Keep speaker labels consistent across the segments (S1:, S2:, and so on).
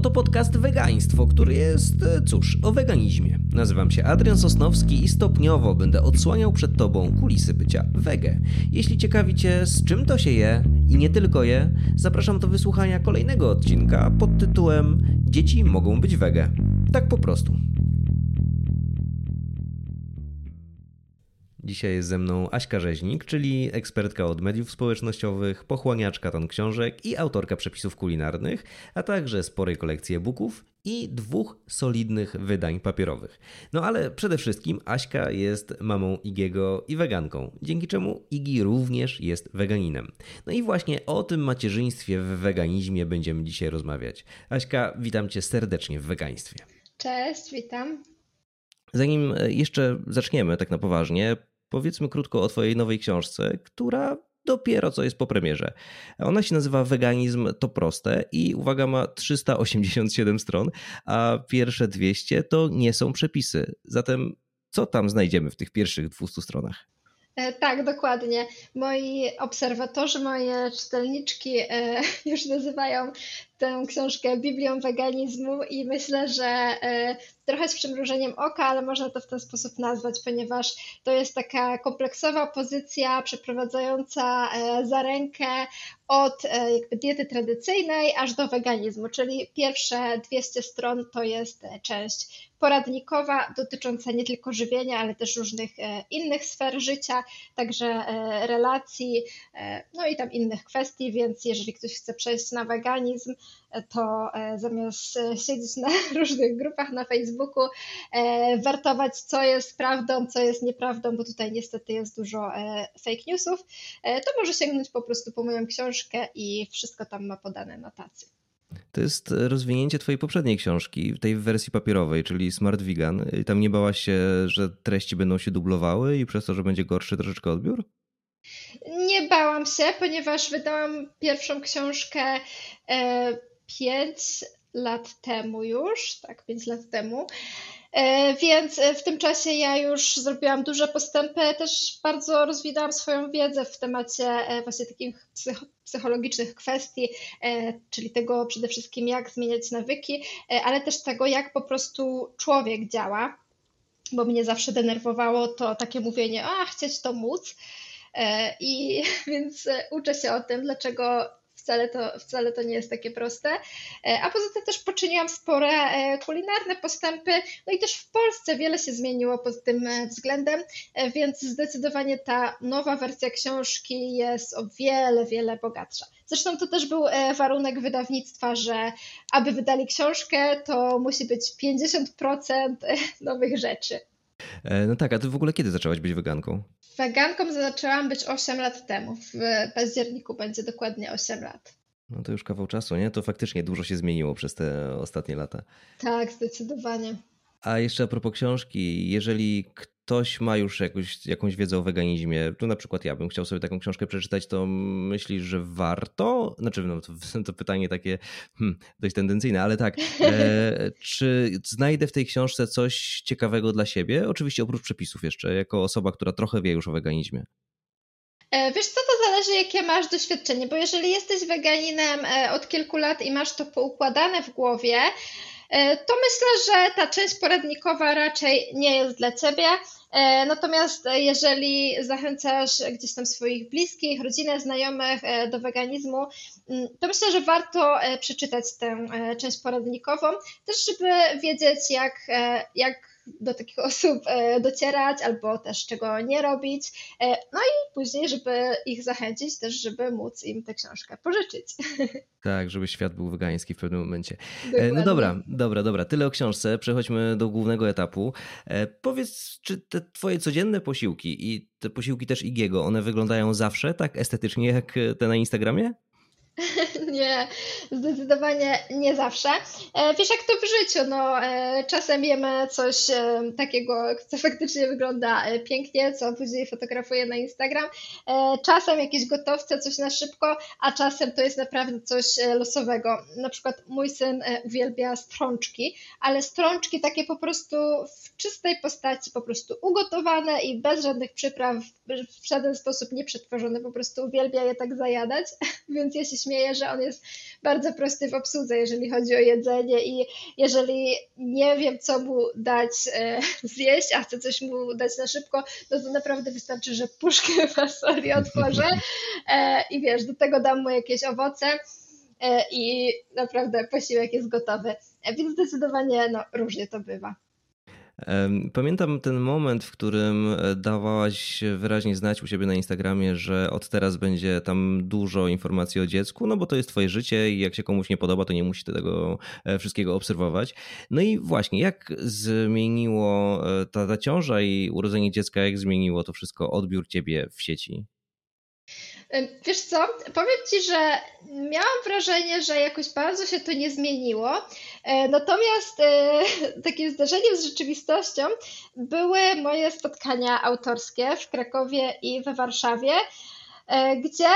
S1: Oto podcast Wegaństwo, który jest, e, cóż, o weganizmie. Nazywam się Adrian Sosnowski i stopniowo będę odsłaniał przed Tobą kulisy bycia wege. Jeśli ciekawi Cię, z czym to się je i nie tylko je, zapraszam do wysłuchania kolejnego odcinka pod tytułem Dzieci mogą być wege. Tak po prostu. Dzisiaj jest ze mną Aśka Rzeźnik, czyli ekspertka od mediów społecznościowych, pochłaniaczka ton książek i autorka przepisów kulinarnych, a także sporej kolekcji e-booków i dwóch solidnych wydań papierowych. No ale przede wszystkim Aśka jest mamą Igiego i weganką, dzięki czemu Igi również jest weganinem. No i właśnie o tym macierzyństwie w weganizmie będziemy dzisiaj rozmawiać. Aśka, witam cię serdecznie w wegaństwie.
S2: Cześć, witam.
S1: Zanim jeszcze zaczniemy tak na poważnie, powiedzmy krótko o Twojej nowej książce, która dopiero co jest po premierze. Ona się nazywa Weganizm to proste i uwaga, ma 387 stron, a pierwsze 200 to nie są przepisy. Zatem co tam znajdziemy w tych pierwszych 200 stronach?
S2: E, tak, dokładnie. Moi obserwatorzy, moje czytelniczki e, już nazywają tę książkę Biblią weganizmu i myślę, że e, trochę z przymrużeniem oka, ale można to w ten sposób nazwać, ponieważ to jest taka kompleksowa pozycja przeprowadzająca za rękę od jakby diety tradycyjnej aż do weganizmu, czyli pierwsze 200 stron to jest część poradnikowa dotycząca nie tylko żywienia, ale też różnych e, innych sfer życia, także e, relacji, e, no i tam innych kwestii, więc jeżeli ktoś chce przejść na weganizm, to zamiast siedzieć na różnych grupach na Facebooku, wertować, co jest prawdą, co jest nieprawdą, bo tutaj niestety jest dużo fake newsów, to może sięgnąć po prostu po moją książkę i wszystko tam ma podane na tacy.
S1: To jest rozwinięcie twojej poprzedniej książki, tej w wersji papierowej, czyli Smart Vegan. Tam nie bałaś się, że treści będą się dublowały i przez to, że będzie gorszy troszeczkę odbiór?
S2: Nie bałam się, ponieważ wydałam pierwszą książkę e, 5 lat temu już, tak, 5 lat temu. E, więc e, w tym czasie ja już zrobiłam duże postępy, też bardzo rozwinęłam swoją wiedzę w temacie e, właśnie takich psychologicznych kwestii, czyli tego przede wszystkim, jak zmieniać nawyki, ale też tego, jak po prostu człowiek działa, bo mnie zawsze denerwowało to takie mówienie, a chcieć to móc. I więc uczę się o tym, dlaczego wcale to, wcale to nie jest takie proste. E, a poza tym też poczyniłam spore e, kulinarne postępy, no i też w Polsce wiele się zmieniło pod tym e, względem, więc zdecydowanie ta nowa wersja książki jest o wiele, wiele bogatsza. Zresztą to też był warunek wydawnictwa, że aby wydali książkę, to musi być 50% nowych rzeczy.
S1: No tak, a ty w ogóle kiedy zaczęłaś być weganką?
S2: Weganką zaczęłam być 8 lat temu. W październiku będzie dokładnie 8 lat.
S1: No to już kawał czasu, nie? To faktycznie dużo się zmieniło przez te ostatnie lata.
S2: Tak, zdecydowanie.
S1: A jeszcze a propos książki, jeżeli ktoś ma już jakąś, jakąś wiedzę o weganizmie, tu na przykład ja bym chciał sobie taką książkę przeczytać, to myślisz, że warto? Znaczy, no to, to pytanie takie hmm, dość tendencyjne, ale tak. E, czy znajdę w tej książce coś ciekawego dla siebie? Oczywiście oprócz przepisów jeszcze, jako osoba, która trochę wie już o weganizmie.
S2: E, wiesz co, to zależy jakie masz doświadczenie, bo jeżeli jesteś weganinem e, od kilku lat i masz to poukładane w głowie, to myślę, że ta część poradnikowa raczej nie jest dla Ciebie. E, natomiast jeżeli zachęcasz gdzieś tam swoich bliskich, rodzinę, znajomych e, do weganizmu, mm, to myślę, że warto e, przeczytać tę część poradnikową, też żeby wiedzieć, jak, jak do takich osób e, docierać albo też czego nie robić. E, no i później, żeby ich zachęcić, też żeby móc im tę książkę pożyczyć.
S1: Tak, żeby świat był wegański w pewnym momencie. E, no Dokładnie. No dobra, dobra, dobra. Tyle o książce. Przechodźmy do głównego etapu. Powiedz, czy te twoje codzienne posiłki i te posiłki też Igiego, one wyglądają zawsze tak estetycznie jak te na Instagramie?
S2: nie, zdecydowanie nie zawsze. E, wiesz, jak to w życiu, no, e, czasem jemy coś e, takiego, co faktycznie wygląda pięknie, co później fotografuję na Instagram, czasem jakieś gotowce, coś na szybko, a czasem to jest naprawdę coś losowego. Na przykład mój syn uwielbia strączki, ale strączki takie po prostu w czystej postaci, po prostu ugotowane i bez żadnych przypraw, w żaden sposób nie przetworzone, po prostu uwielbia je tak zajadać, więc ja się śmieję, że on on jest bardzo prosty w obsłudze, jeżeli chodzi o jedzenie i jeżeli nie wiem, co mu dać e, zjeść, a chcę coś mu dać na szybko, no to naprawdę wystarczy, że puszkę fasoli otworzę e, i wiesz, do tego dam mu jakieś owoce e, i naprawdę posiłek jest gotowy. E, więc zdecydowanie no, różnie to bywa.
S1: Pamiętam ten moment, w którym e, dawałaś wyraźnie znać u siebie na Instagramie, że od teraz będzie tam dużo informacji o dziecku, no bo to jest twoje życie i jak się komuś nie podoba, to nie musi tego e, wszystkiego obserwować. No i właśnie, jak zmieniło e, ta, ta ciąża i urodzenie dziecka, jak zmieniło to wszystko odbiór ciebie w sieci?
S2: Wiesz co, powiem Ci, że miałam wrażenie, że jakoś bardzo się to nie zmieniło. E, natomiast e, takim zdarzeniem z rzeczywistością były moje spotkania autorskie w Krakowie i we Warszawie. E, gdzie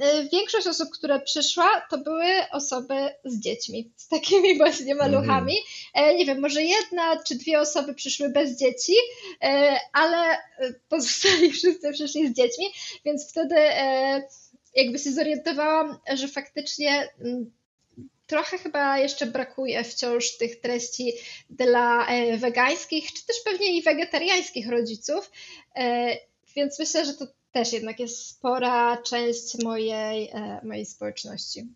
S2: e, większość osób, które przyszła, to były osoby z dziećmi, z takimi właśnie maluchami. Mm. Nie wiem, może jedna czy dwie osoby przyszły bez dzieci, ale pozostali wszyscy przyszli z dziećmi, więc wtedy jakby się zorientowałam, że faktycznie mm, trochę chyba jeszcze brakuje wciąż tych treści dla wegańskich, czy też pewnie i wegetariańskich rodziców. Więc myślę, że to też jednak jest spora część mojej, e, mojej społeczności.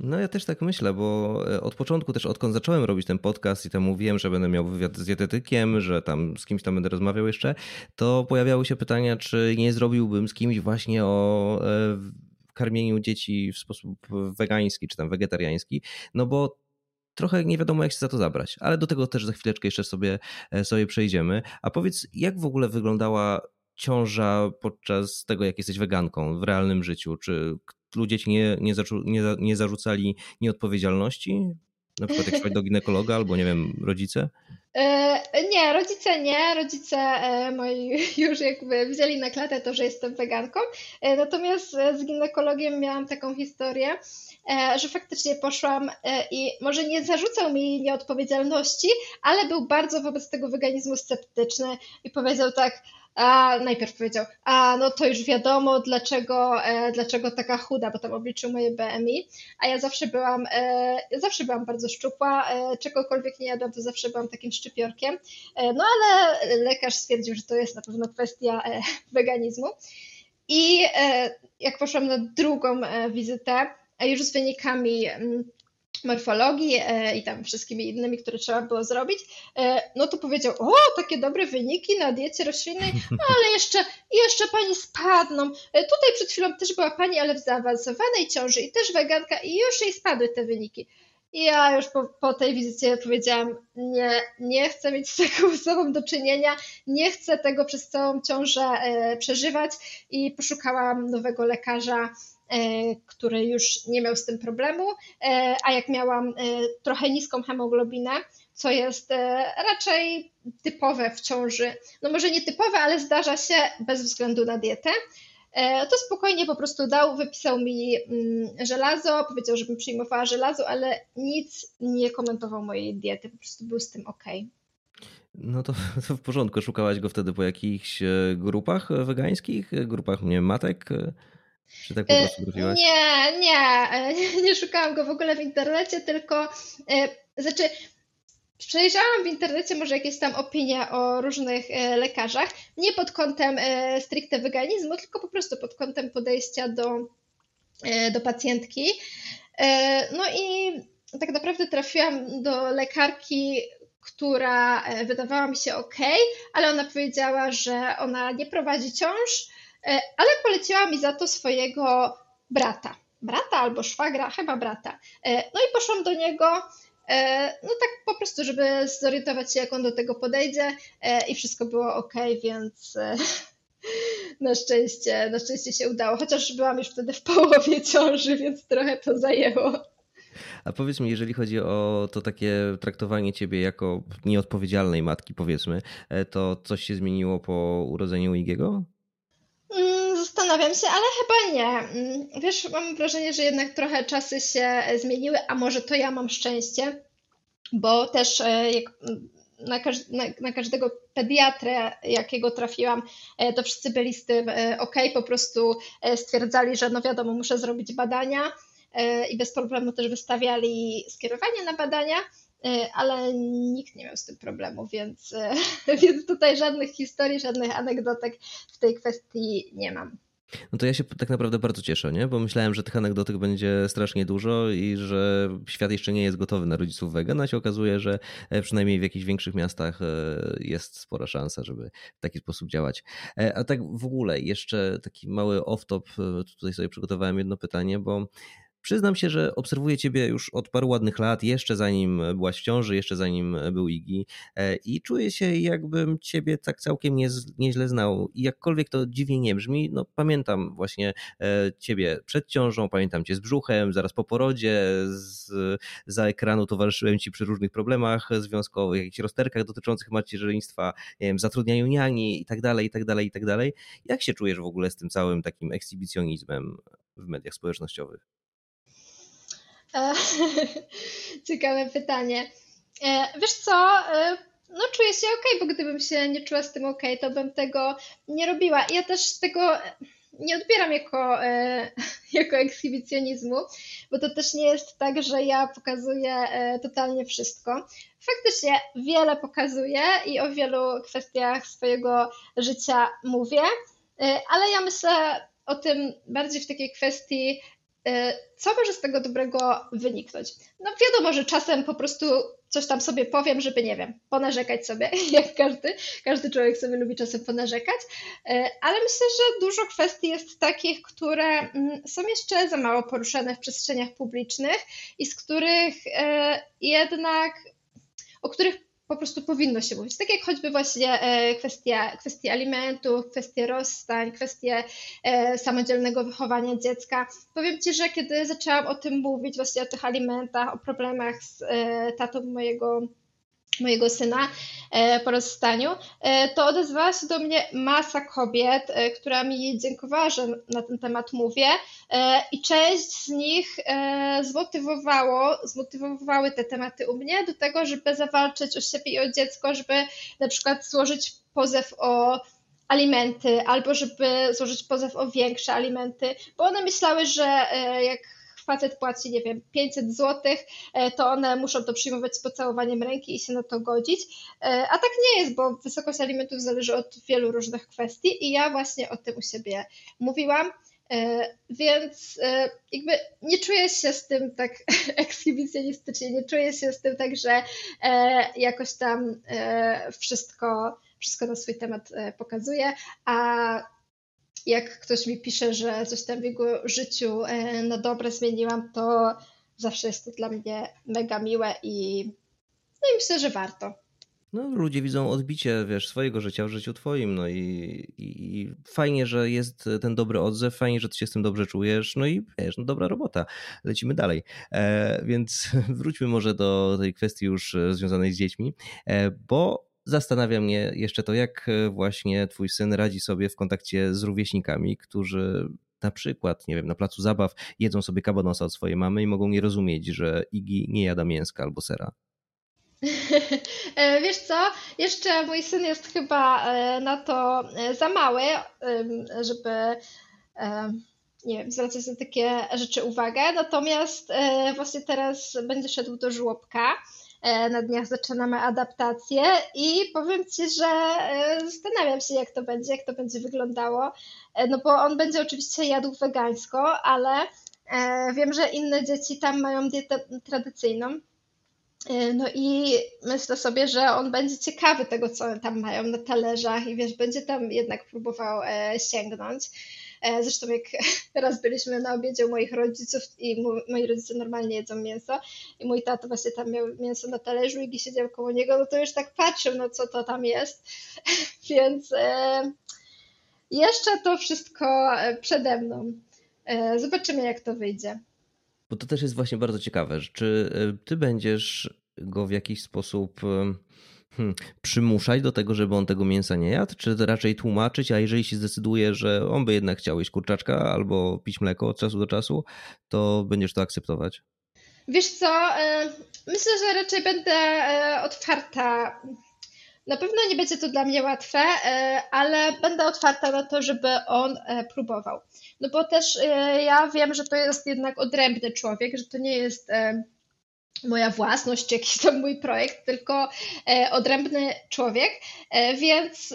S1: No ja też tak myślę, bo e, od początku też odkąd zacząłem robić ten podcast i tam mówiłem, że będę miał wywiad z dietetykiem, że tam z kimś tam będę rozmawiał jeszcze, to pojawiały się pytania, czy nie zrobiłbym z kimś właśnie o e, karmieniu dzieci w sposób wegański czy tam wegetariański, no bo trochę nie wiadomo, jak się za to zabrać, ale do tego też za chwileczkę jeszcze sobie, sobie przejdziemy. A powiedz, jak w ogóle wyglądała ciąża podczas tego, jak jesteś weganką w realnym życiu? Czy ludzie ci nie, nie, zaczą, nie, nie zarzucali nieodpowiedzialności? Na przykład jak do ginekologa albo, nie wiem, rodzice?
S2: E, nie, rodzice nie. Rodzice e, moi już jakby wzięli na klatę to, że jestem weganką. E, natomiast z ginekologiem miałam taką historię, że faktycznie poszłam i może nie zarzucał mi nieodpowiedzialności, ale był bardzo wobec tego weganizmu sceptyczny i powiedział tak, a najpierw powiedział, a no to już wiadomo, dlaczego, e, dlaczego taka chuda, bo tam obliczył moje BMI, a ja zawsze byłam, e, zawsze byłam bardzo szczupła, e, czegokolwiek nie jadłam, to zawsze byłam takim szczypiorkiem, e, no ale lekarz stwierdził, że to jest na pewno kwestia e, weganizmu. I e, jak poszłam na drugą wizytę, już z wynikami mm, morfologii e, i tam wszystkimi innymi, które trzeba było zrobić, e, no to powiedział, o, takie dobre wyniki na diecie roślinnej, no ale jeszcze, jeszcze pani spadną. E, tutaj przed chwilą też była pani, ale w zaawansowanej ciąży i też weganka i już jej spadły te wyniki. I ja już po, po tej wizycie powiedziałam, nie, nie chcę mieć z taką osobą do czynienia, nie chcę tego przez całą ciążę przeżywać i poszukałam nowego lekarza, który już nie miał z tym problemu, e, a jak miałam e, trochę niską hemoglobinę, co jest raczej typowe w ciąży, no może nie typowe, ale zdarza się bez względu na dietę, to spokojnie po prostu dał, wypisał mi mm, żelazo, powiedział, żebym przyjmowała żelazo, ale nic nie komentował mojej diety, po prostu był z tym ok.
S1: No to, to, w porządku. Szukałaś go wtedy po jakichś grupach wegańskich, grupach nie matek? Czy tak po e, prostu trafiłaś?
S2: Nie, nie, nie szukałam go w ogóle w internecie, tylko e, znaczy przejrzałam w internecie może jakieś tam opinie o różnych e, lekarzach, nie pod kątem stricte weganizmu, tylko po prostu pod kątem podejścia do, do pacjentki. No i tak naprawdę trafiłam do lekarki, która wydawała mi się ok, ale ona powiedziała, że ona nie prowadzi ciąż, ale poleciła mi za to swojego brata. Brata albo szwagra, chyba brata. E, no i poszłam do niego, e, no tak po prostu, żeby zorientować się, jak on do tego podejdzie i wszystko było ok, więc na szczęście, na szczęście się udało, chociaż byłam już wtedy w połowie ciąży, więc trochę to zajęło.
S1: A powiedz mi, jeżeli chodzi o to takie traktowanie ciebie jako nieodpowiedzialnej matki, powiedzmy, to coś się zmieniło po urodzeniu Igiego?
S2: Zastanawiam się, ale chyba nie. Mm, wiesz, mam wrażenie, że jednak trochę czasy się zmieniły, a może to ja mam szczęście, bo też e, jak na, na, na, każdego pediatrę, jakiego trafiłam, e, to wszyscy byli z tym e, ok, po prostu stwierdzali, że no wiadomo, muszę zrobić badania i bez problemu też wystawiali skierowanie na badania. Ale nikt nie miał z tym problemu, więc, więc tutaj żadnych historii, żadnych anegdotek w tej kwestii nie mam.
S1: No to ja się tak naprawdę bardzo cieszę, nie? bo myślałem, że tych anegdotek będzie strasznie dużo i że świat jeszcze nie jest gotowy na rodziców wegan, a się okazuje, że e, przynajmniej w jakichś większych miastach e, jest spora szansa, żeby w taki sposób działać. E, a tak w ogóle, jeszcze taki mały off-top, tutaj sobie przygotowałem jedno pytanie, bo Przyznam się, że obserwuję Ciebie już od paru ładnych lat, jeszcze zanim byłaś w ciąży, jeszcze zanim był Igi e, i czuję się jakbym Ciebie tak całkiem nie, nieźle znał i jakkolwiek to dziwnie nie brzmi, no pamiętam właśnie e, Ciebie przed ciążą, pamiętam Cię z brzuchem, zaraz po porodzie, z, za ekranu towarzyszyłem Ci przy różnych problemach związkowych, jakichś rozterkach dotyczących macierzyństwa, nie wiem, zatrudnianiu niani i tak dalej, i tak dalej, i tak dalej. Jak się czujesz w ogóle z tym całym takim ekshibicjonizmem w mediach społecznościowych?
S2: E, ciekawe pytanie. E, wiesz co? E, no czuję się ok, bo gdybym się nie czuła z tym ok, to bym tego nie robiła. Ja też tego nie odbieram jako, jako ekshibicjonizmu, bo to też nie jest tak, że ja pokazuję totalnie wszystko. Faktycznie wiele pokazuję i o wielu kwestiach swojego życia mówię, ale ja myślę o tym bardziej w takiej kwestii co może z tego dobrego wyniknąć? No wiadomo, że czasem po prostu coś tam sobie powiem, żeby, nie wiem, ponarzekać sobie, jak każdy, każdy człowiek sobie lubi czasem ponarzekać, e, ale myślę, że dużo kwestii jest takich, które mm, są jeszcze za mało poruszane w przestrzeniach publicznych i z których e, jednak, o których po prostu powinno się mówić. Tak jak choćby właśnie e, kwestia, kwestie alimentów, kwestie rozstań, kwestie e, samodzielnego wychowania dziecka. Powiem Ci, że kiedy zaczęłam o tym mówić, właśnie o tych alimentach, o problemach z e, tatą mojego mojego syna e, po rozstaniu, e, to odezwała się do mnie masa kobiet, e, która mi dziękowała, że na ten temat mówię i część z nich zmotywowało, zmotywowały te tematy u mnie do tego, żeby zawalczyć o siebie i o dziecko, żeby na przykład złożyć pozew o alimenty, albo żeby złożyć pozew o większe alimenty, bo one myślały, że jak facet płaci, nie wiem, 500 zł, e, to one muszą to przyjmować z pocałowaniem ręki i się na to godzić. E, a tak nie jest, bo wysokość alimentów zależy od wielu różnych kwestii i ja właśnie o tym u siebie mówiłam. E, więc jakby nie czuję się z tym tak ekshibicjonistycznie, nie czuję się z tym tak, że jakoś tam wszystko, wszystko na swój temat pokazuję, a jak ktoś mi pisze, że coś tam w jego życiu e, na dobre zmieniłam, to zawsze jest to dla mnie mega miłe i, no i myślę, że warto.
S1: No, ludzie widzą odbicie, wiesz, swojego życia w życiu twoim, no i, i, i, fajnie, że jest ten dobry odzew, fajnie, że ty się z tym dobrze czujesz, no i wiesz, no dobra robota, lecimy dalej. E, więc wróćmy może do tej kwestii już e, związanej z dziećmi, e, bo Zastanawia mnie jeszcze to, jak e, właśnie twój syn radzi sobie w kontakcie z rówieśnikami, którzy na przykład, nie wiem, na placu zabaw jedzą sobie kabanosa od swojej mamy i mogą nie rozumieć, że Igi nie jada mięska albo sera.
S2: E, wiesz co, jeszcze mój syn jest chyba e, na to za mały, żeby nie wiem, zwracać na takie rzeczy uwagę. Natomiast właśnie teraz będzie szedł do żłobka na dniach zaczynamy adaptację i powiem Ci, że e, zastanawiam się, jak to będzie, jak to będzie wyglądało, e, no bo on będzie oczywiście jadł wegańsko, ale wiem, że inne dzieci tam mają dietę tradycyjną. No i myślę sobie, że on będzie ciekawy tego, co tam mają na talerzach i wiesz, będzie tam jednak próbował sięgnąć. E, zresztą jak raz byliśmy na obiedzie u moich rodziców i moi rodzice normalnie jedzą mięso i mój tato właśnie tam miał mięso na talerzu i siedział koło niego, no to już tak patrzył, no co to tam jest. Więc e, jeszcze to wszystko e, przede mną. Zobaczymy, jak to wyjdzie.
S1: Bo to też jest właśnie bardzo ciekawe. Czy ty będziesz go w jakiś sposób hmm, przymuszać do tego, żeby on tego mięsa nie jadł, czy raczej tłumaczyć, a jeżeli się zdecyduje, że on by jednak chciał jeść kurczaczka albo pić mleko od czasu do czasu, to będziesz to akceptować?
S2: Wiesz co, e, myślę, że raczej będę e, otwarta Na pewno nie będzie to dla mnie łatwe, e, ale będę otwarta na to, żeby on próbował. No bo też ja wiem, że to jest jednak odrębny człowiek, że to nie jest moja własność, czy jakiś tam mój projekt, tylko odrębny człowiek, więc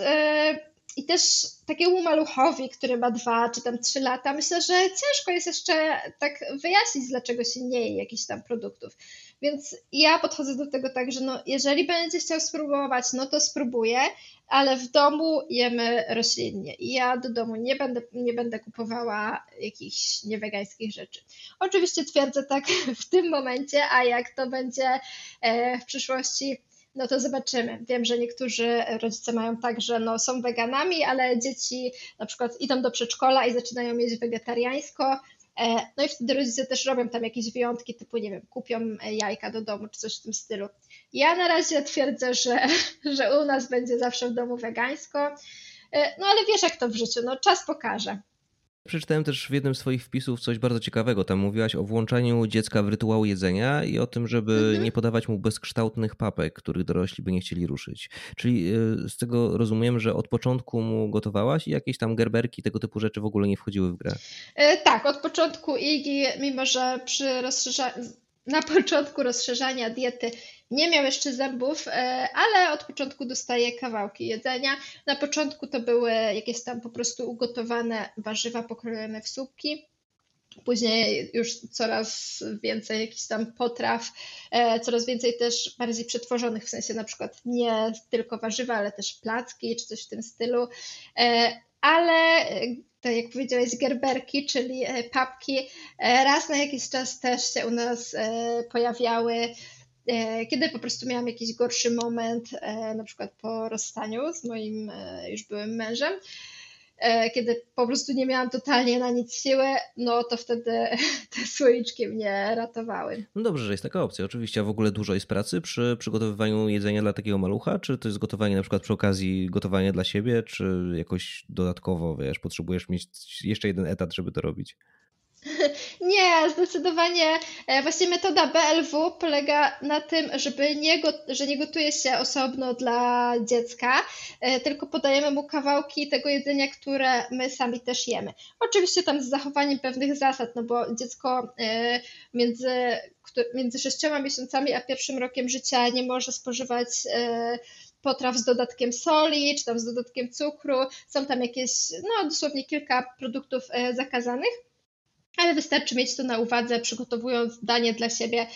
S2: i też takiemu maluchowi, który ma dwa czy tam trzy lata, myślę, że ciężko jest jeszcze tak wyjaśnić, dlaczego się nie je jakichś tam produktów. Więc ja podchodzę do tego tak, że no, jeżeli będzie chciał spróbować, no to spróbuję, ale w domu jemy roślinnie i ja do domu nie będę, nie będę kupowała jakichś niewegańskich rzeczy. Oczywiście twierdzę tak w tym momencie, a jak to będzie e, w przyszłości no to zobaczymy. Wiem, że niektórzy rodzice mają tak, że no, są weganami, ale dzieci na przykład idą do przedszkola i zaczynają jeść wegetariańsko. E, no i wtedy rodzice też robią tam jakieś wyjątki, typu, nie wiem, kupią jajka do domu czy coś w tym stylu. Ja na razie twierdzę, że, że u nas będzie zawsze w domu wegańsko. E, no ale wiesz, jak to w życiu, no czas pokaże.
S1: Przeczytałem też w jednym z swoich wpisów coś bardzo ciekawego. Tam mówiłaś o włączaniu dziecka w rytuał jedzenia i o tym, żeby mhm. nie podawać mu bezkształtnych papek, których dorośli by nie chcieli ruszyć. Czyli e, z tego rozumiem, że od początku mu gotowałaś i jakieś tam gerberki, tego typu rzeczy w ogóle nie wchodziły w grę.
S2: E, tak, od początku Igi, mimo że przy rozszerzaniu na początku rozszerzania diety nie miał jeszcze zębów, e, ale od początku dostaje kawałki jedzenia. Na początku to były jakieś tam po prostu ugotowane warzywa pokrojone w słupki. Później już coraz więcej jakichś tam potraw, e, coraz więcej też bardziej przetworzonych, w sensie na przykład nie tylko warzywa, ale też placki czy coś w tym stylu. E, ale tak jak powiedziałeś, gerberki, czyli papki, raz na jakiś czas też się u nas pojawiały kiedy po prostu miałam jakiś gorszy moment, e, na przykład po rozstaniu z moim e, już byłym mężem, kiedy po prostu nie miałam totalnie na nic siły, no to wtedy te słoiczki mnie ratowały.
S1: No dobrze, że jest taka opcja. Oczywiście, a w ogóle dużo jest pracy przy przygotowywaniu jedzenia dla takiego malucha? Czy to jest gotowanie na przykład przy okazji gotowania dla siebie, czy jakoś dodatkowo, wiesz, potrzebujesz mieć jeszcze jeden etat, żeby to robić?
S2: Nie, zdecydowanie. E, właśnie metoda BLW polega na tym, żeby nie, że nie gotuje się osobno dla dziecka, e, tylko podajemy mu kawałki tego jedzenia, które my sami też jemy. Oczywiście tam z zachowaniem pewnych zasad, no bo dziecko e, między, między sześcioma miesiącami a pierwszym rokiem życia nie może spożywać potraw z dodatkiem soli, czy tam z dodatkiem cukru. Są tam jakieś, no dosłownie kilka produktów zakazanych ale wystarczy mieć to na uwadze, przygotowując danie dla siebie.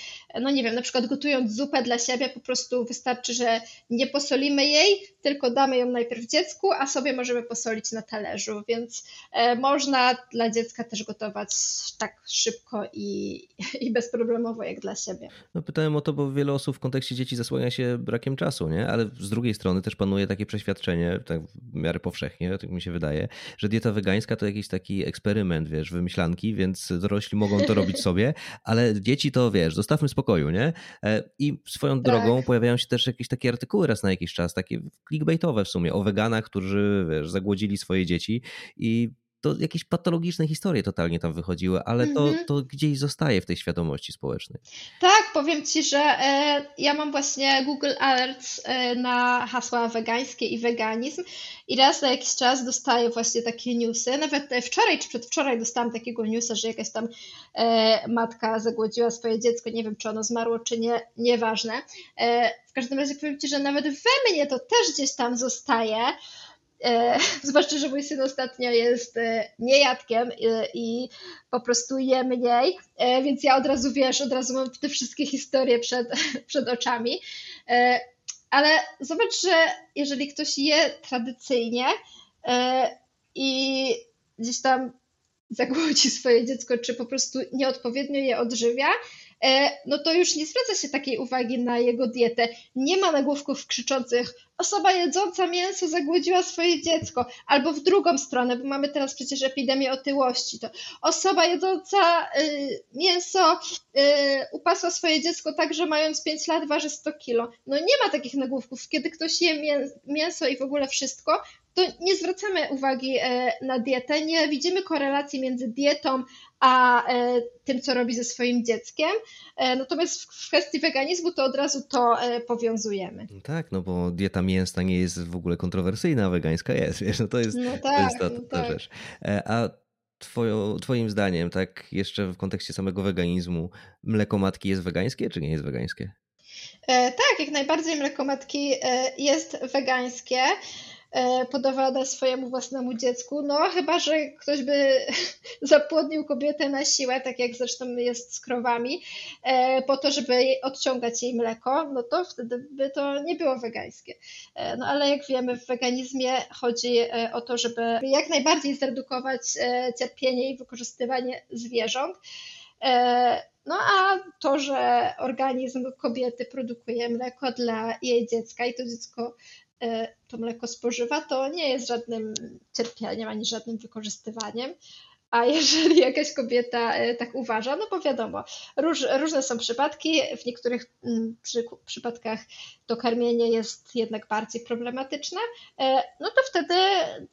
S2: No nie wiem, na przykład gotując zupę dla siebie, po prostu wystarczy, że nie posolimy jej, tylko damy ją najpierw dziecku, a sobie możemy posolić na talerzu, więc e, można dla dziecka też gotować tak szybko i, i bezproblemowo jak dla siebie.
S1: No pytałem o to, bo wiele osób w kontekście dzieci zasłania się brakiem czasu, nie? Ale z drugiej strony też panuje takie przeświadczenie, tak w miarę powszechnie, tak mi się wydaje, że dieta wegańska to jakiś taki eksperyment, wiesz, wymyślanki, więc dorośli mogą to robić sobie, ale dzieci to, wiesz, zostawmy spokoju, nie? E, I swoją tak. drogą pojawiają się też jakieś takie artykuły raz na jakiś czas, takie clickbaitowe w sumie, o weganach, którzy wiesz, zagłodzili swoje dzieci i to jakieś patologiczne historie totalnie tam wychodziły, ale to, mm -hmm. to gdzieś zostaje w tej świadomości społecznej.
S2: Tak, powiem Ci, że e, ja mam właśnie Google Alerts e, na hasła wegańskie i weganizm i raz na jakiś czas dostaję właśnie takie newsy. Nawet wczoraj czy przedwczoraj dostałam takiego newsa, że jakaś tam e, matka zagłodziła swoje dziecko, nie wiem czy ono zmarło czy nie, nieważne. E, w każdym razie powiem Ci, że nawet we mnie to też gdzieś tam zostaje. E, zwłaszcza, że mój syn ostatnio jest e, niejadkiem e, i po prostu je mniej, e, więc ja od razu wiesz, od razu mam te wszystkie historie przed, przed oczami. E, ale zobacz, że jeżeli ktoś je tradycyjnie e, i gdzieś tam zagłodzi swoje dziecko, czy po prostu nieodpowiednio je odżywia, no to już nie zwraca się takiej uwagi na jego dietę. Nie ma nagłówków krzyczących osoba jedząca mięso zagłodziła swoje dziecko, albo w drugą stronę, bo mamy teraz przecież epidemię otyłości, to osoba jedząca y, mięso y, upasła swoje dziecko tak, że mając 5 lat waży 100 kilo. No nie ma takich nagłówków. Kiedy ktoś je mięso i w ogóle wszystko, to nie zwracamy uwagi na dietę, nie widzimy korelacji między dietą a tym, co robi ze swoim dzieckiem. Natomiast w kwestii weganizmu to od razu to powiązujemy.
S1: Tak, no bo dieta mięsna nie jest w ogóle kontrowersyjna, a wegańska jest, wiesz, no to jest, no tak, to jest ta, ta, ta tak. rzecz. A twoją, twoim zdaniem, tak jeszcze w kontekście samego weganizmu, mleko matki jest wegańskie, czy nie jest wegańskie?
S2: E, tak, jak najbardziej mleko matki e, jest wegańskie. E, podawana swojemu własnemu dziecku. No, chyba, że ktoś by zapłodnił kobietę na siłę, tak jak zresztą jest z krowami, e, po to, żeby odciągać jej mleko, no to wtedy by to nie było wegańskie. E, no, ale jak wiemy, w weganizmie chodzi o to, żeby jak najbardziej zredukować cierpienie i wykorzystywanie zwierząt. No a to, że organizm kobiety produkuje mleko dla jej dziecka i to dziecko to mleko spożywa, to nie jest żadnym cierpieniem ani żadnym wykorzystywaniem. A jeżeli jakaś kobieta e, tak uważa, no bo wiadomo, róż, różne są przypadki. W niektórych mm, przy, przypadkach to karmienie jest jednak bardziej problematyczne, e, no to wtedy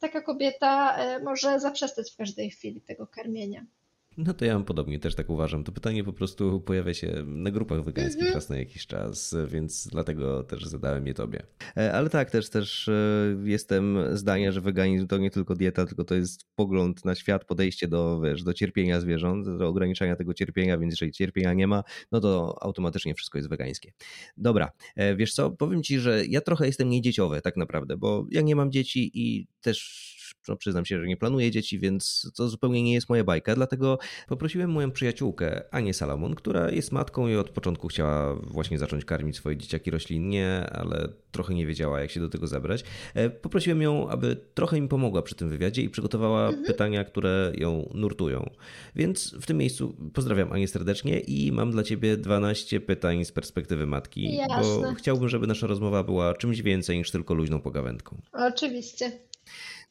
S2: taka kobieta może zaprzestać w każdej chwili tego karmienia.
S1: No to ja mam podobnie, też tak uważam. To pytanie po prostu pojawia się na grupach wegańskich mm -hmm. raz na jakiś czas, więc dlatego też zadałem je tobie. E, ale tak, też, też e, jestem zdania, że weganizm to nie tylko dieta, tylko to jest pogląd na świat, podejście do, wiesz, do cierpienia zwierząt, do ograniczania tego cierpienia, więc jeżeli cierpienia nie ma, no to automatycznie wszystko jest wegańskie. Dobra, e, wiesz co, powiem ci, że ja trochę jestem niedzieciowy tak naprawdę, bo ja nie mam dzieci i też no, przyznam się, że nie planuję dzieci, więc to zupełnie nie jest moja bajka, dlatego poprosiłem moją przyjaciółkę Anię Salomon, która jest matką i od początku chciała właśnie zacząć karmić swoje dzieciaki roślinnie, ale trochę nie wiedziała, jak się do tego zabrać. E, poprosiłem ją, aby trochę mi pomogła przy tym wywiadzie i przygotowała mhm. pytania, które ją nurtują. Więc w tym miejscu pozdrawiam Anię serdecznie i mam dla ciebie 12 pytań z perspektywy matki, Jasne. bo chciałbym, żeby nasza rozmowa była czymś więcej niż tylko luźną pogawędką.
S2: Oczywiście.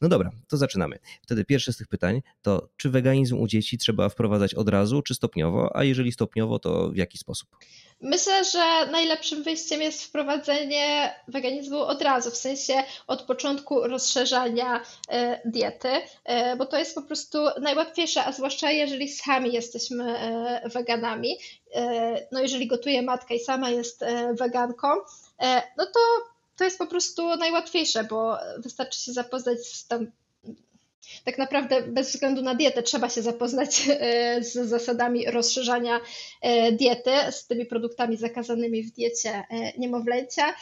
S1: No dobra, to zaczynamy. Wtedy pierwsze z tych pytań to, czy weganizm u dzieci trzeba wprowadzać od razu, czy stopniowo, a jeżeli stopniowo, to w jaki sposób?
S2: Myślę, że najlepszym wyjściem jest wprowadzenie weganizmu od razu, w sensie od początku rozszerzania e, diety, e, bo to jest po prostu najłatwiejsze, a zwłaszcza jeżeli sami jesteśmy e, weganami. No jeżeli gotuje matka i sama jest weganką, no to to jest po prostu najłatwiejsze, bo wystarczy się zapoznać z tam. Tak naprawdę, bez względu na dietę, trzeba się zapoznać e, z zasadami rozszerzania e, diety, z tymi produktami zakazanymi w diecie e, niemowlęcia.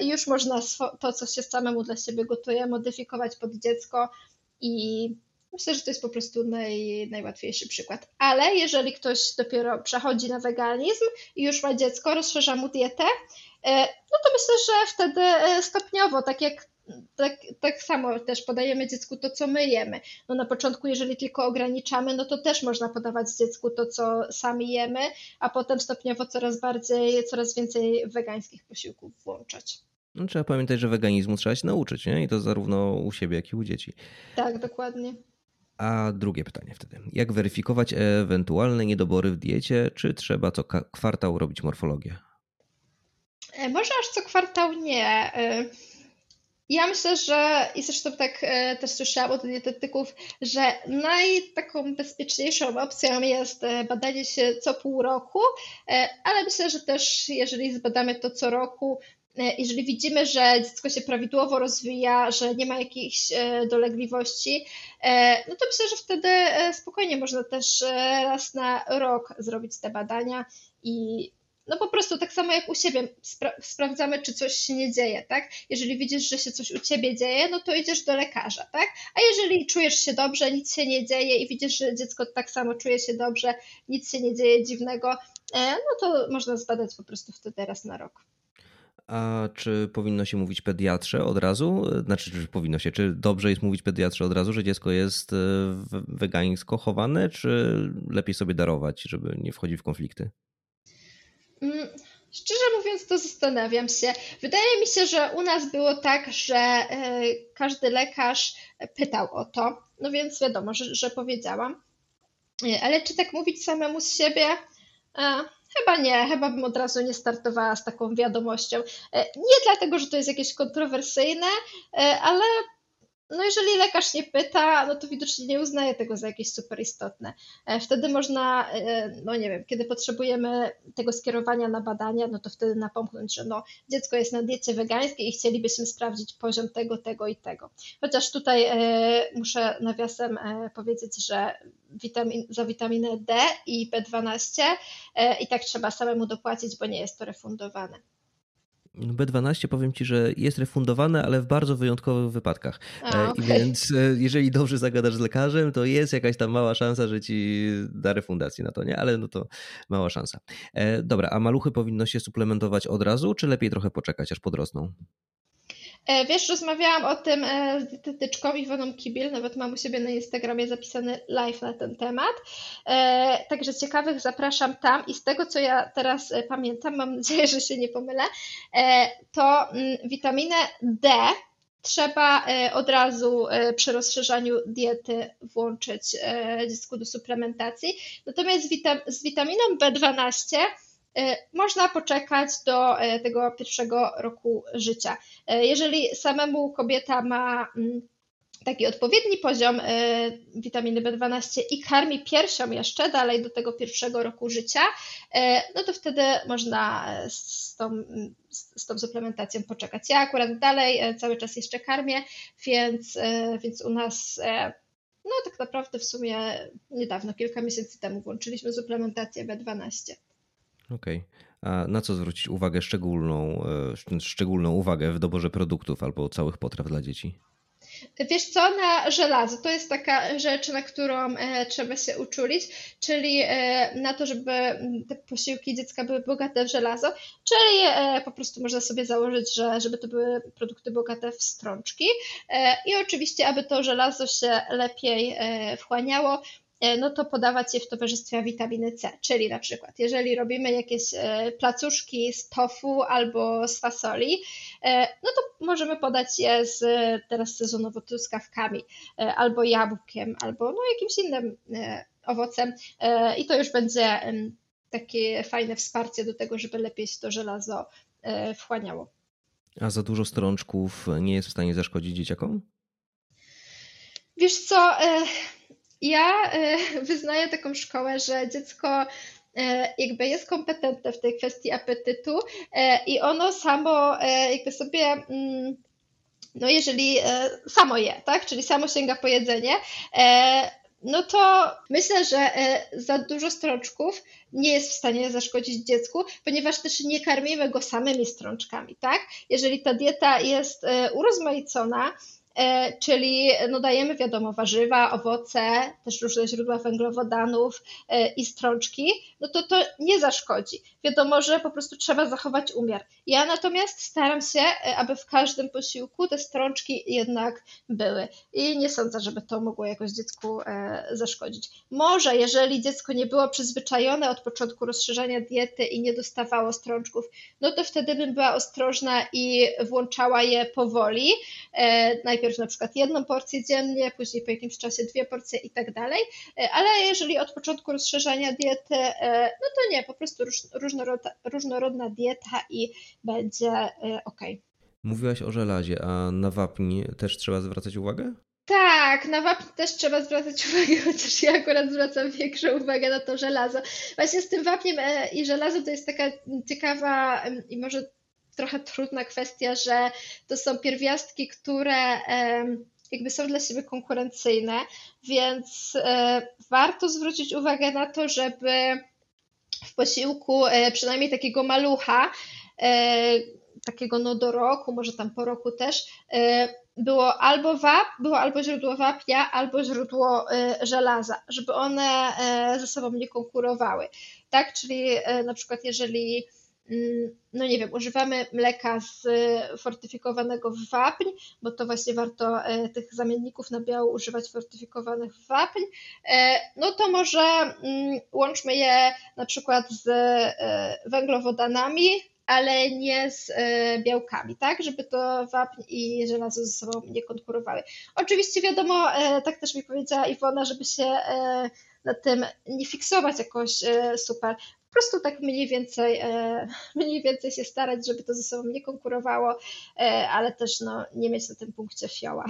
S2: I już można to, co się samemu dla siebie gotuje, modyfikować pod dziecko i Myślę, że to jest po prostu naj, najłatwiejszy przykład. Ale jeżeli ktoś dopiero przechodzi na weganizm i już ma dziecko, rozszerza mu dietę, no to myślę, że wtedy e, stopniowo, tak jak tak, tak samo też podajemy dziecku to, co my jemy. No na początku, jeżeli tylko ograniczamy, no to też można podawać dziecku to, co sami jemy, a potem stopniowo coraz bardziej, coraz więcej wegańskich posiłków włączać.
S1: No, trzeba pamiętać, że weganizmu trzeba się nauczyć, nie? I to zarówno u siebie, jak i u dzieci.
S2: Tak, dokładnie.
S1: A drugie pytanie wtedy. Jak weryfikować ewentualne niedobory w diecie? Czy trzeba co kwartał robić morfologię?
S2: E, może aż co kwartał nie. E, ja myślę, że i zresztą tak e, też słyszałam od dietetyków, że najtaką bezpieczniejszą opcją jest badanie się co pół roku, ale myślę, że też jeżeli zbadamy to co roku, E, jeżeli widzimy, że dziecko się prawidłowo rozwija, że nie ma jakichś e, dolegliwości, e, no to myślę, że wtedy spokojnie można też raz na rok zrobić te badania i no po prostu tak samo jak u siebie spra sprawdzamy, czy coś się nie dzieje, tak? Jeżeli widzisz, że się coś u ciebie dzieje, no to idziesz do lekarza, tak? A jeżeli czujesz się dobrze, nic się nie dzieje i widzisz, że dziecko tak samo czuje się dobrze, nic się nie dzieje dziwnego, no to można zbadać po prostu wtedy raz na rok.
S1: A czy powinno się mówić pediatrze od razu? Znaczy, czy powinno się, czy dobrze jest mówić pediatrze od razu, że dziecko jest e, wegańsko chowane, czy lepiej sobie darować, żeby nie wchodzić w konflikty?
S2: Szczerze mówiąc, to zastanawiam się. Wydaje mi się, że u nas było tak, że e, każdy lekarz pytał o to, no więc wiadomo, że, że powiedziałam. E, ale czy tak mówić samemu z siebie? Chyba nie, chyba bym od razu nie startowała z taką wiadomością. E, nie dlatego, że to jest jakieś kontrowersyjne, e, ale no jeżeli lekarz nie pyta, no to widocznie nie uznaje tego za jakieś super istotne. E, wtedy można, e, no nie wiem, kiedy potrzebujemy tego skierowania na badania, no to wtedy napomknąć, że no dziecko jest na diecie wegańskiej i chcielibyśmy sprawdzić poziom tego, tego i tego. Chociaż tutaj e, muszę nawiasem powiedzieć, że witamin, za witaminę D i B12 i tak trzeba samemu dopłacić, bo nie jest to refundowane.
S1: B12 powiem ci, że jest refundowane, ale w bardzo wyjątkowych wypadkach. A, okay. Więc e, jeżeli dobrze zagadasz z lekarzem, to jest jakaś tam mała szansa, że ci da refundację na to, nie? Ale no to mała szansa. E, dobra, a maluchy powinno się suplementować od razu, czy lepiej trochę poczekać, aż podrosną?
S2: E, wiesz, rozmawiałam o tym e, z dietetyczką Iwoną Kibil, nawet mam u siebie na Instagramie zapisany live na ten temat. E, także ciekawych zapraszam tam i z tego, co ja teraz pamiętam, mam nadzieję, że się nie pomylę, to mm, witaminę D trzeba od razu przy rozszerzaniu diety włączyć dziecku do suplementacji. Natomiast z witaminą B12 E, można poczekać do e, tego pierwszego roku życia. E, jeżeli samemu kobieta ma mm, taki odpowiedni poziom witaminy B12 i karmi piersią jeszcze dalej do tego pierwszego roku życia, no to wtedy można z tą, z tą suplementacją poczekać. Ja akurat dalej cały czas jeszcze karmię, więc, więc u nas no tak naprawdę w sumie niedawno, kilka miesięcy temu włączyliśmy suplementację B12.
S1: Okej. Okay. A na co zwrócić uwagę szczególną, e, szczególną uwagę w doborze produktów albo całych potraw dla dzieci?
S2: Wiesz co, na żelazo. To jest taka rzecz, na którą e, trzeba się uczulić, czyli e, na to, żeby te posiłki dziecka były bogate w żelazo, czyli e, po prostu można sobie założyć, że żeby to były produkty bogate w strączki e, i oczywiście, aby to żelazo się lepiej e, wchłaniało, no to podawać je w towarzystwie witaminy C, czyli na przykład jeżeli robimy jakieś e, placuszki z tofu albo z fasoli, e, no to możemy podać je z teraz sezonowo truskawkami albo jabłkiem, albo no jakimś innym owocem i to już będzie takie fajne wsparcie do tego, żeby lepiej się to żelazo wchłaniało.
S1: A za dużo strączków nie jest w stanie zaszkodzić dzieciakom?
S2: Wiesz co, ja e, wyznaję taką szkołę, że dziecko e, jakby jest kompetentne w tej kwestii apetytu e, i ono samo jakby sobie mm, no jeżeli samo je, tak, czyli samo sięga po jedzenie, no to myślę, że za dużo strączków nie jest w stanie zaszkodzić dziecku, ponieważ też nie karmimy go samymi strączkami, tak? Jeżeli ta dieta jest urozmaicona, czyli no dajemy wiadomo warzywa, owoce, też różne źródła węglowodanów e, i strączki, no to to nie zaszkodzi. Wiadomo, że po prostu trzeba zachować umiar. Ja natomiast staram się, e, aby w każdym posiłku te strączki jednak były i nie sądzę, żeby to mogło jakoś dziecku zaszkodzić. Może jeżeli dziecko nie było przyzwyczajone od początku rozszerzania diety i nie dostawało strączków, no to wtedy bym była ostrożna i włączała je powoli. Najpierw najpierw na przykład jedną porcję dziennie, później po jakimś czasie dwie porcje i tak dalej, e, ale jeżeli od początku rozszerzania diety, e, no to nie, po prostu różnorodna, różnorodna dieta i będzie e, ok.
S1: Mówiłaś o żelazie, a na wapń też trzeba zwracać uwagę?
S2: Tak, na wapń też trzeba zwracać uwagę, chociaż ja akurat zwracam większą uwagę na to żelazo. Właśnie z tym wapniem i żelazo to jest taka ciekawa i może trochę trudna kwestia, że to są pierwiastki, które jakby są dla siebie konkurencyjne, więc e, warto zwrócić uwagę na to, żeby w posiłku e, przynajmniej takiego malucha, e, takiego no do roku, może tam po roku też, było albo wap, było albo źródło wapnia, albo źródło żelaza, żeby one ze sobą nie konkurowały. Tak, czyli na przykład jeżeli no nie wiem, używamy mleka z fortyfikowanego w wapń, bo to właśnie warto e, tych zamienników na biało używać fortyfikowanych w wapń, e, no to może mm, łączmy je na przykład z e, węglowodanami, ale nie z białkami, tak, żeby to wapń i żelazo ze sobą nie konkurowały. Oczywiście wiadomo, tak też mi powiedziała Iwona, żeby się na tym nie fiksować jakoś super, prostu tak mniej więcej, e, mniej więcej się starać, żeby to ze sobą nie konkurowało, e, ale też no, nie mieć na tym punkcie fioła.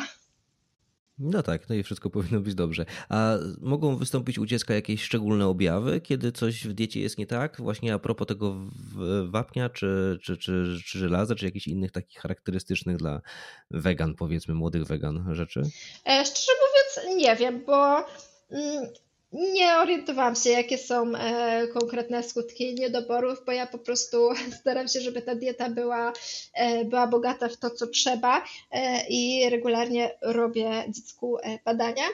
S1: No tak, no i wszystko powinno być dobrze. A mogą wystąpić u dziecka jakieś szczególne objawy, kiedy coś w diecie jest nie tak? Właśnie a propos tego wapnia, czy, czy, czy, czy żelaza, czy jakichś innych takich charakterystycznych dla wegan, powiedzmy, młodych wegan rzeczy?
S2: E, szczerze mówiąc, nie wiem, bo mm, nie orientowałam się, jakie są e, konkretne skutki niedoborów, bo ja po prostu staram się, żeby ta dieta była, e, była bogata w to, co trzeba e, i regularnie robię dziecku e, badania.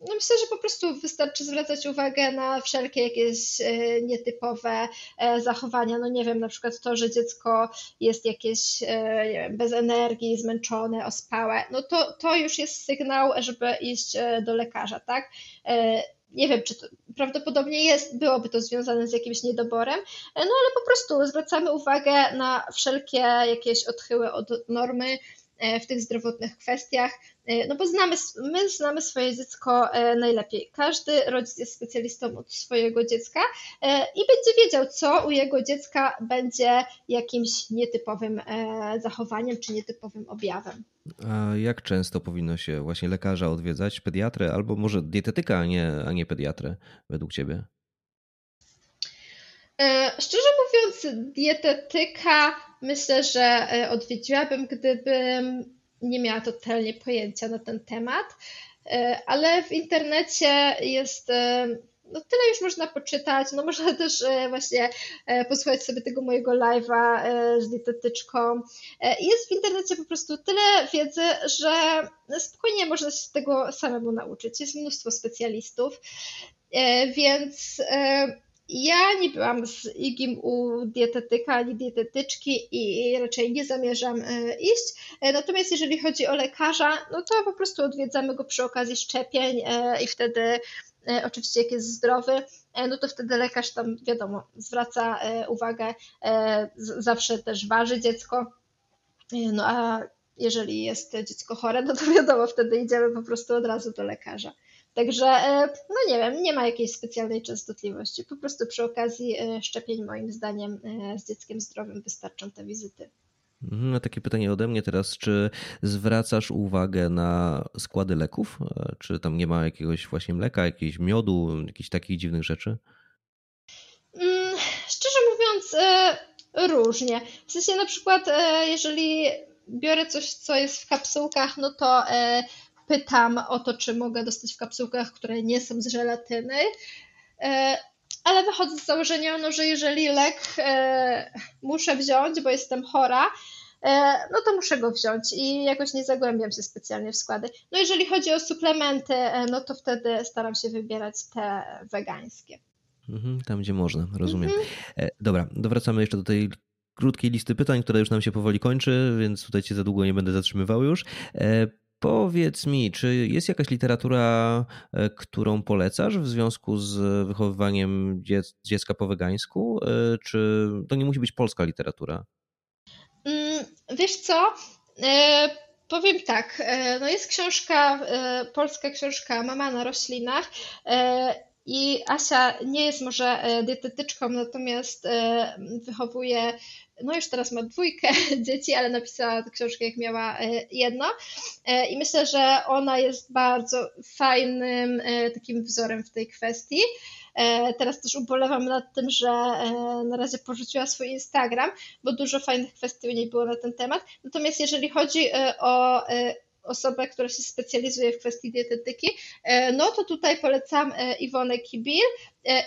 S2: No myślę, że po prostu wystarczy zwracać uwagę na wszelkie jakieś e, nietypowe e, zachowania. No nie wiem, na przykład to, że dziecko jest jakieś e, wiem, bez energii, zmęczone, ospałe, no to, to już jest sygnał, żeby iść do lekarza, tak? nie wiem, czy to prawdopodobnie jest, byłoby to związane z jakimś niedoborem, no ale po prostu zwracamy uwagę na wszelkie jakieś odchyły od normy, w tych zdrowotnych kwestiach, e, no bo znamy, my znamy swoje dziecko e, najlepiej. Każdy rodzic jest specjalistą od swojego dziecka i będzie wiedział, co u jego dziecka będzie jakimś nietypowym zachowaniem czy nietypowym objawem.
S1: A jak często powinno się właśnie lekarza odwiedzać, pediatrę albo może dietetyka, a nie, a nie pediatrę według Ciebie?
S2: Szczerze mówiąc, dietetyka myślę, że e, odwiedziłabym, gdybym nie miała totalnie pojęcia na ten temat, e, ale w internecie jest e, no tyle już można poczytać, no można też właśnie posłuchać sobie tego mojego live'a z dietetyczką. Jest w internecie po prostu tyle wiedzy, że spokojnie można się tego samemu nauczyć. Jest mnóstwo specjalistów, więc ja nie byłam z Igim u dietetyka ani dietetyczki i raczej nie zamierzam e, iść. E, natomiast jeżeli chodzi o lekarza, no to po prostu odwiedzamy go przy okazji szczepień e, i wtedy oczywiście jak jest zdrowy, no to wtedy lekarz tam wiadomo zwraca uwagę, zawsze też waży dziecko. No a jeżeli jest dziecko chore, no to wiadomo, wtedy idziemy po prostu od razu do lekarza. Także, e, no nie wiem, nie ma jakiejś specjalnej częstotliwości. Po prostu przy okazji e, szczepień, moim zdaniem, e, z dzieckiem zdrowym wystarczą te wizyty.
S1: No, takie pytanie ode mnie teraz. Czy zwracasz uwagę na składy leków? Czy tam nie ma jakiegoś właśnie mleka, jakiegoś miodu, jakichś takich dziwnych rzeczy?
S2: Mm, szczerze mówiąc, różnie. W sensie na przykład, jeżeli biorę coś, co jest w kapsułkach, no to pytam o to, czy mogę dostać w kapsułkach, które nie są z żelatyny. E, ale wychodzę z założenia, no, że jeżeli lek e, muszę wziąć, bo jestem chora, e, no to muszę go wziąć i jakoś nie zagłębiam się specjalnie w składy. No jeżeli chodzi o suplementy, no to wtedy staram się wybierać te wegańskie.
S1: Mhm, tam, gdzie można, rozumiem. Mhm. Dobra, dowracamy jeszcze do tej krótkiej listy pytań, która już nam się powoli kończy, więc tutaj cię za długo nie będę zatrzymywał już. Powiedz mi, czy jest jakaś literatura, e, którą polecasz w związku z wychowywaniem dziecka po wegańsku? E, czy to nie musi być polska literatura?
S2: Mm, wiesz co? E, powiem tak. No jest książka, polska książka Mama na roślinach. I Asia nie jest może dietetyczką, natomiast wychowuje no już teraz ma dwójkę dzieci, ale napisała tę książkę jak miała e, jedno e, i myślę, że ona jest bardzo fajnym e, takim wzorem w tej kwestii. Teraz też ubolewam nad tym, że na razie porzuciła swój Instagram, bo dużo fajnych kwestii u niej było na ten temat. Natomiast jeżeli chodzi o osobę, która się specjalizuje w kwestii dietetyki, no to tutaj polecam Iwonę Kibil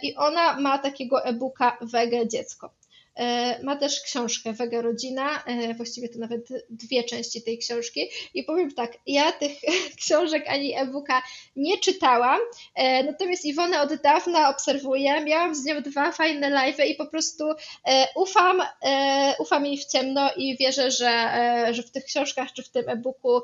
S2: i ona ma takiego e-booka Wege Dziecko. E, ma też książkę Wega Rodzina, e, właściwie to nawet dwie części tej książki. I powiem tak, ja tych książek ani e-booka nie czytałam, e, natomiast Iwonę od dawna obserwuję. Miałam z nią dwa fajne live i po prostu ufam, ufam jej w ciemno i wierzę, że, że w tych książkach czy w tym e-booku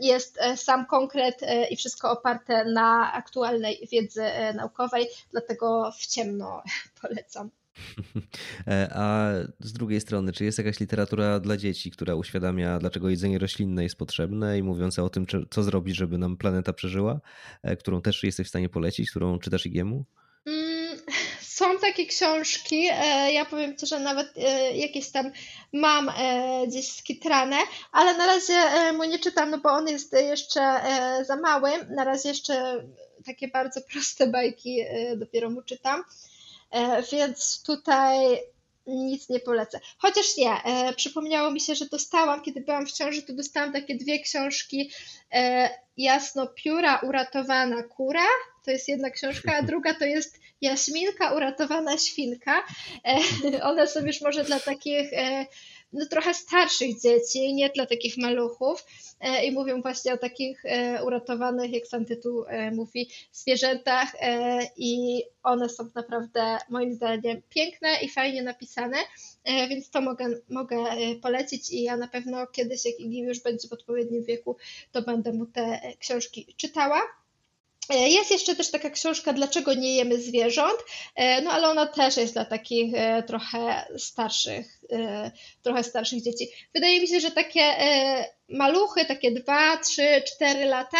S2: jest sam konkret i wszystko oparte na aktualnej wiedzy naukowej, dlatego w ciemno polecam.
S1: E, a z drugiej strony, czy jest jakaś literatura dla dzieci, która uświadamia, dlaczego jedzenie roślinne jest potrzebne i mówiąca o tym, co zrobić, żeby nam planeta przeżyła, e, którą też jesteś w stanie polecić, którą czytasz Igiemu?
S2: Mm, są takie książki, e, ja powiem Ci, że nawet jakieś tam mam gdzieś skitrane, ale na razie mu nie czytam, no bo on jest jeszcze za mały, na razie jeszcze takie bardzo proste bajki dopiero mu czytam, więc tutaj nic nie polecę. Chociaż nie, e, przypomniało mi się, że dostałam, kiedy byłam w ciąży, to dostałam takie dwie książki e, Jasno Pióra, Uratowana Kura, to jest jedna książka, a druga to jest Jaśminka, Uratowana Świnka. E, one są już może dla takich e, no, trochę starszych dzieci, nie dla takich maluchów e, i mówią właśnie o takich e, uratowanych, jak sam tytuł e, mówi, zwierzętach i one są naprawdę moim zdaniem piękne i fajnie napisane, więc to mogę, mogę polecić i ja na pewno kiedyś, jak Igi już będzie w odpowiednim wieku, to będę mu te książki czytała. E, jest jeszcze też taka książka Dlaczego nie jemy zwierząt, e, no ale ona też jest dla takich e, trochę starszych, trochę starszych dzieci. Wydaje mi się, że takie maluchy, takie 2, 3, 4 lata,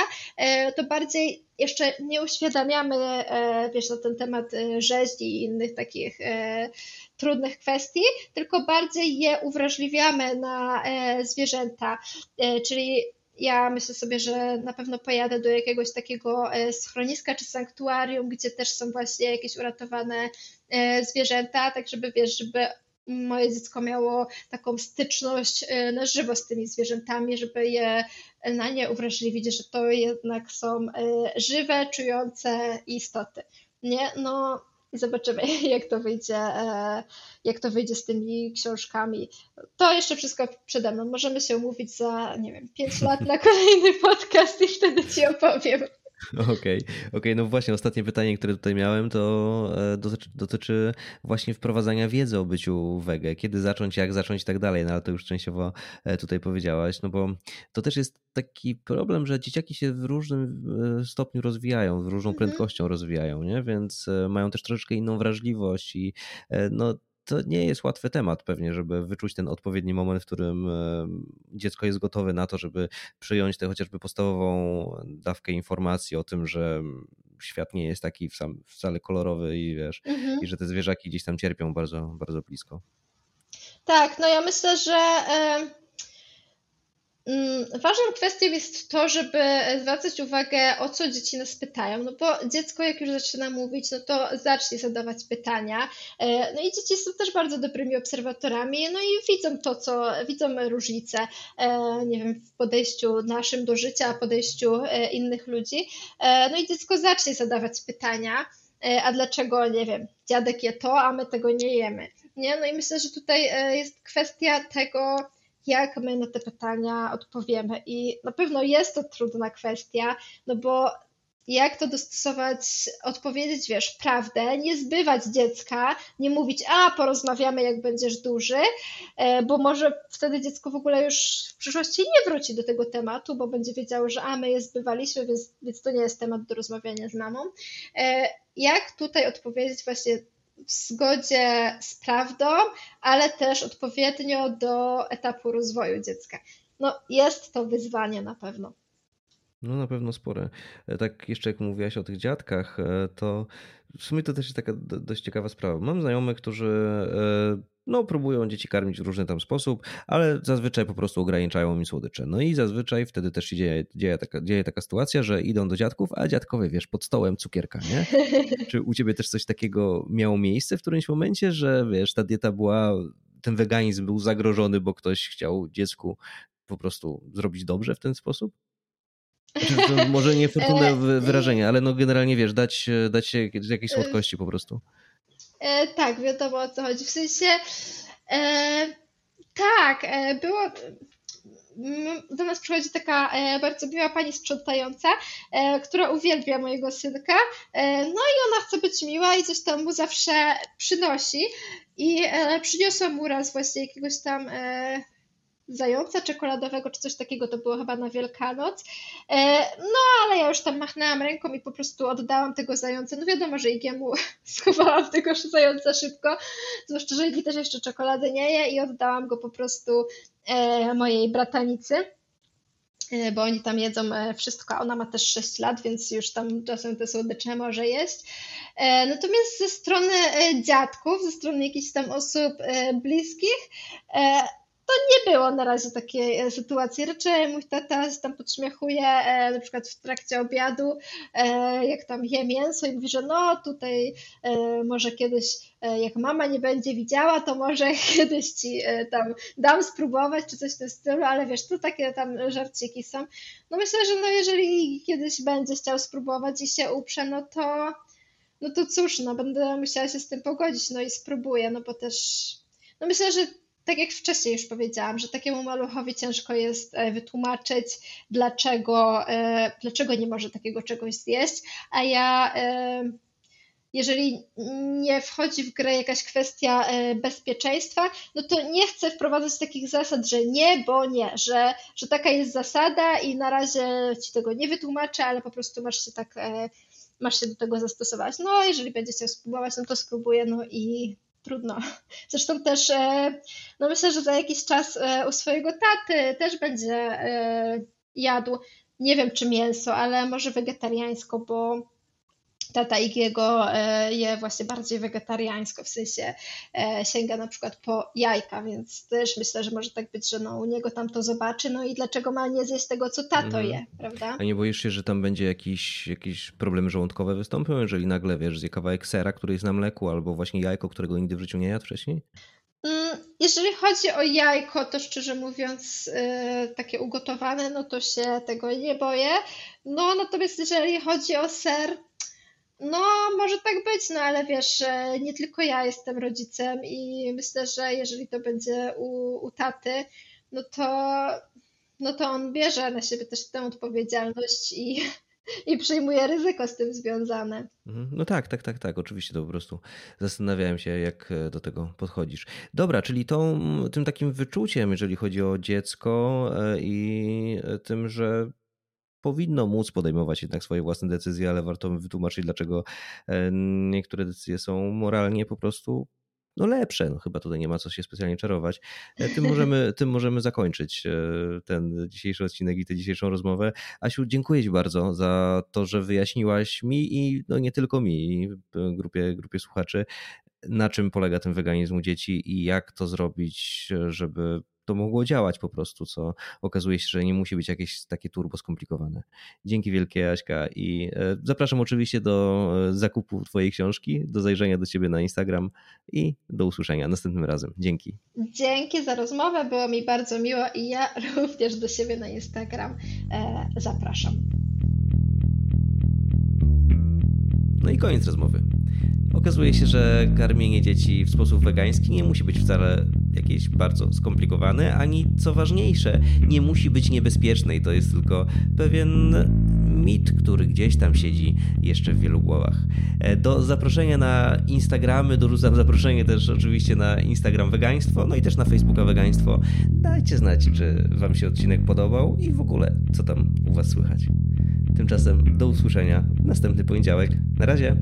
S2: to bardziej jeszcze nie uświadamiamy, wiesz, na ten temat rzeźni i innych takich trudnych kwestii, tylko bardziej je uwrażliwiamy na zwierzęta, czyli ja myślę sobie, że na pewno pojadę do jakiegoś takiego e, schroniska czy sanktuarium, gdzie też są właśnie jakieś uratowane e, zwierzęta, tak żeby wiesz, żeby moje dziecko miało taką styczność e, na żywo z tymi zwierzętami, żeby je na nie uwrażliwić, że to jednak są żywe, czujące istoty. Nie? No, i zobaczymy, jak to wyjdzie, e, jak to wyjdzie z tymi książkami. To jeszcze wszystko przede mną. Możemy się umówić za, nie wiem, 5 lat na kolejny podcast i wtedy ci opowiem.
S1: Okej, okay, okej, okay. no właśnie ostatnie pytanie, które tutaj miałem, to e, dotyczy, dotyczy, właśnie wprowadzania wiedzy o byciu wege. Kiedy zacząć, jak zacząć i tak dalej, no ale to już częściowo e, tutaj powiedziałaś, no bo to też jest taki problem, że dzieciaki się w różnym e, stopniu rozwijają, w różną mhm. prędkością rozwijają, nie? Więc mają też troszeczkę inną wrażliwość i no to nie jest łatwy temat pewnie, żeby wyczuć ten odpowiedni moment, w którym e, dziecko jest gotowe na to, żeby przyjąć tę chociażby podstawową dawkę informacji o tym, że świat nie jest taki wcale kolorowy i wiesz, mhm. i że te zwierzaki gdzieś tam cierpią bardzo, bardzo blisko.
S2: Tak, no ja myślę, że ważną kwestią jest to, żeby zwracać uwagę, o co dzieci nas pytają, no bo dziecko jak już zaczyna mówić, no to zacznie zadawać pytania, e, no i dzieci są też bardzo dobrymi obserwatorami, no i widzą to, co, widzą różnice, e, nie wiem, w podejściu naszym do życia, podejściu e, innych ludzi, no i dziecko zacznie zadawać pytania, a dlaczego, nie wiem, dziadek je to, a my tego nie jemy, nie? No i myślę, że tutaj jest kwestia tego, jak my na te pytania odpowiemy. I na pewno jest to trudna kwestia, no bo jak to dostosować, odpowiedzieć, wiesz, prawdę, nie zbywać dziecka, nie mówić, a porozmawiamy, jak będziesz duży, e, bo może wtedy dziecko w ogóle już w przyszłości nie wróci do tego tematu, bo będzie wiedziało, że a my je zbywaliśmy, więc, więc to nie jest temat do rozmawiania z mamą. E, jak tutaj odpowiedzieć właśnie w zgodzie z prawdą, ale też odpowiednio do etapu rozwoju dziecka. No, jest to wyzwanie na pewno.
S1: No na pewno spore. E, tak jeszcze jak mówiłaś o tych dziadkach, e, to w sumie to też jest taka dość ciekawa sprawa. Mam znajomych, którzy e, no, próbują dzieci karmić w różny tam sposób, ale zazwyczaj po prostu ograniczają im słodycze. No i zazwyczaj wtedy też się dzieje, dzieje, taka, dzieje taka sytuacja, że idą do dziadków, a dziadkowie, wiesz, pod stołem cukierka, nie? Czy u ciebie też coś takiego miało miejsce w którymś momencie, że wiesz, ta dieta była, ten weganizm był zagrożony, bo ktoś chciał dziecku po prostu zrobić dobrze w ten sposób? Znaczy, może niefortunne e, wyrażenie, ale no generalnie wiesz, dać, dać się jakieś słodkości po prostu.
S2: E, tak, wiadomo o co chodzi. W sensie, e, tak, e, było. Do nas przychodzi taka e, bardzo miła pani sprzątająca, e, która uwielbia mojego synka. E, no i ona chce być miła i coś tam mu zawsze przynosi. I przyniosła mu raz właśnie jakiegoś tam zająca czekoladowego czy coś takiego, to było chyba na Wielkanoc. E, no ale ja już tam machnęłam ręką i po prostu oddałam tego zająca. No wiadomo, że Igiemu schowałam tego zająca szybko, zwłaszcza, że Igi też jeszcze czekolady nie je i oddałam go po prostu e, mojej bratanicy. E, bo oni tam jedzą wszystko, a ona ma też 6 lat, więc już tam czasem te słodycze może jeść. Natomiast ze strony dziadków, ze strony jakichś tam osób bliskich, to nie było na razie takiej e, sytuacji. Raczej mój tata się tam podśmiechuje, e, na przykład w trakcie obiadu, e, jak tam je mięso i mówi, że no tutaj może kiedyś, jak mama nie będzie widziała, to może kiedyś ci tam dam spróbować, czy coś w tym stylu, ale wiesz, tu takie tam żarciki są. No myślę, że no jeżeli kiedyś będzie chciał spróbować i się uprze, no to no to cóż, no będę musiała się z tym pogodzić, no i spróbuję, no bo też no myślę, że tak jak wcześniej już powiedziałam, że takiemu maluchowi ciężko jest e, wytłumaczyć, dlaczego, e, dlaczego nie może takiego czegoś zjeść, a ja e, jeżeli nie wchodzi w grę jakaś kwestia bezpieczeństwa, no to nie chcę wprowadzać takich zasad, że nie, bo nie, że, że taka jest zasada i na razie ci tego nie wytłumaczę, ale po prostu masz się tak, masz się do tego zastosować. No, jeżeli będzie chciał spróbować, no to spróbuję, no i trudno. Zresztą też, e, no myślę, że za jakiś czas e, u swojego taty też będzie e, jadł, nie wiem czy mięso, ale może wegetariańsko, bo tata Igiego e, je właśnie bardziej wegetariańsko, w sensie e, sięga na przykład po jajka, więc też myślę, że może tak być, że no, u niego tam to zobaczy, no i dlaczego ma nie zjeść tego, co tato mm. je, prawda?
S1: A nie boisz się, że tam będzie jakiś, jakiś problemy żołądkowe wystąpią, jeżeli nagle, wiesz, zje kawałek sera, który jest na mleku, albo właśnie jajko, którego nigdy w życiu nie jadł wcześniej?
S2: Mm, jeżeli chodzi o jajko, to szczerze mówiąc, yy, takie ugotowane, no to się tego nie boję. No natomiast jeżeli chodzi o ser, no, może tak być, no ale wiesz, nie tylko ja jestem rodzicem i myślę, że jeżeli to będzie u, u taty, no to, no to on bierze na siebie też tę odpowiedzialność i, i przyjmuje ryzyko z tym związane.
S1: Mhm. No tak, tak, tak, tak. Oczywiście to po prostu zastanawiałem się, jak e, do tego podchodzisz. Dobra, czyli tą, tym takim wyczuciem, jeżeli chodzi o dziecko e, i e, tym, że powinno móc podejmować jednak swoje własne decyzje, ale warto wytłumaczyć, dlaczego e, niektóre decyzje są moralnie po prostu no lepsze. No chyba tutaj nie ma co się specjalnie czarować. E, tym możemy, tym możemy zakończyć e, ten dzisiejszy odcinek i tę dzisiejszą rozmowę. Asiu, dziękuję Ci bardzo za to, że wyjaśniłaś mi i no nie tylko mi, grupie, grupie słuchaczy, na czym polega ten weganizm u dzieci i jak to zrobić, żeby to mogło działać po prostu, co okazuje się, że nie musi być jakieś takie turbo skomplikowane. Dzięki wielkie Aśka i e, zapraszam oczywiście do e, zakupu Twojej książki, do zajrzenia do Ciebie na Instagram i do usłyszenia następnym razem. Dzięki.
S2: Dzięki za rozmowę, było mi bardzo miło i ja również do siebie na Instagram e, zapraszam.
S1: No i koniec rozmowy. Okazuje się, że karmienie dzieci w sposób wegański nie musi być wcale jakieś bardzo skomplikowane, ani co ważniejsze, nie musi być niebezpieczne i to jest tylko pewien mit, który gdzieś tam siedzi jeszcze w wielu głowach. E, do zaproszenia na Instagramy dorzucam zaproszenie też oczywiście na Instagram Wegaństwo, no i też na Facebooka Wegaństwo. Dajcie znać, czy Wam się odcinek podobał i w ogóle, co tam u Was słychać. Tymczasem do usłyszenia następny poniedziałek. Na razie.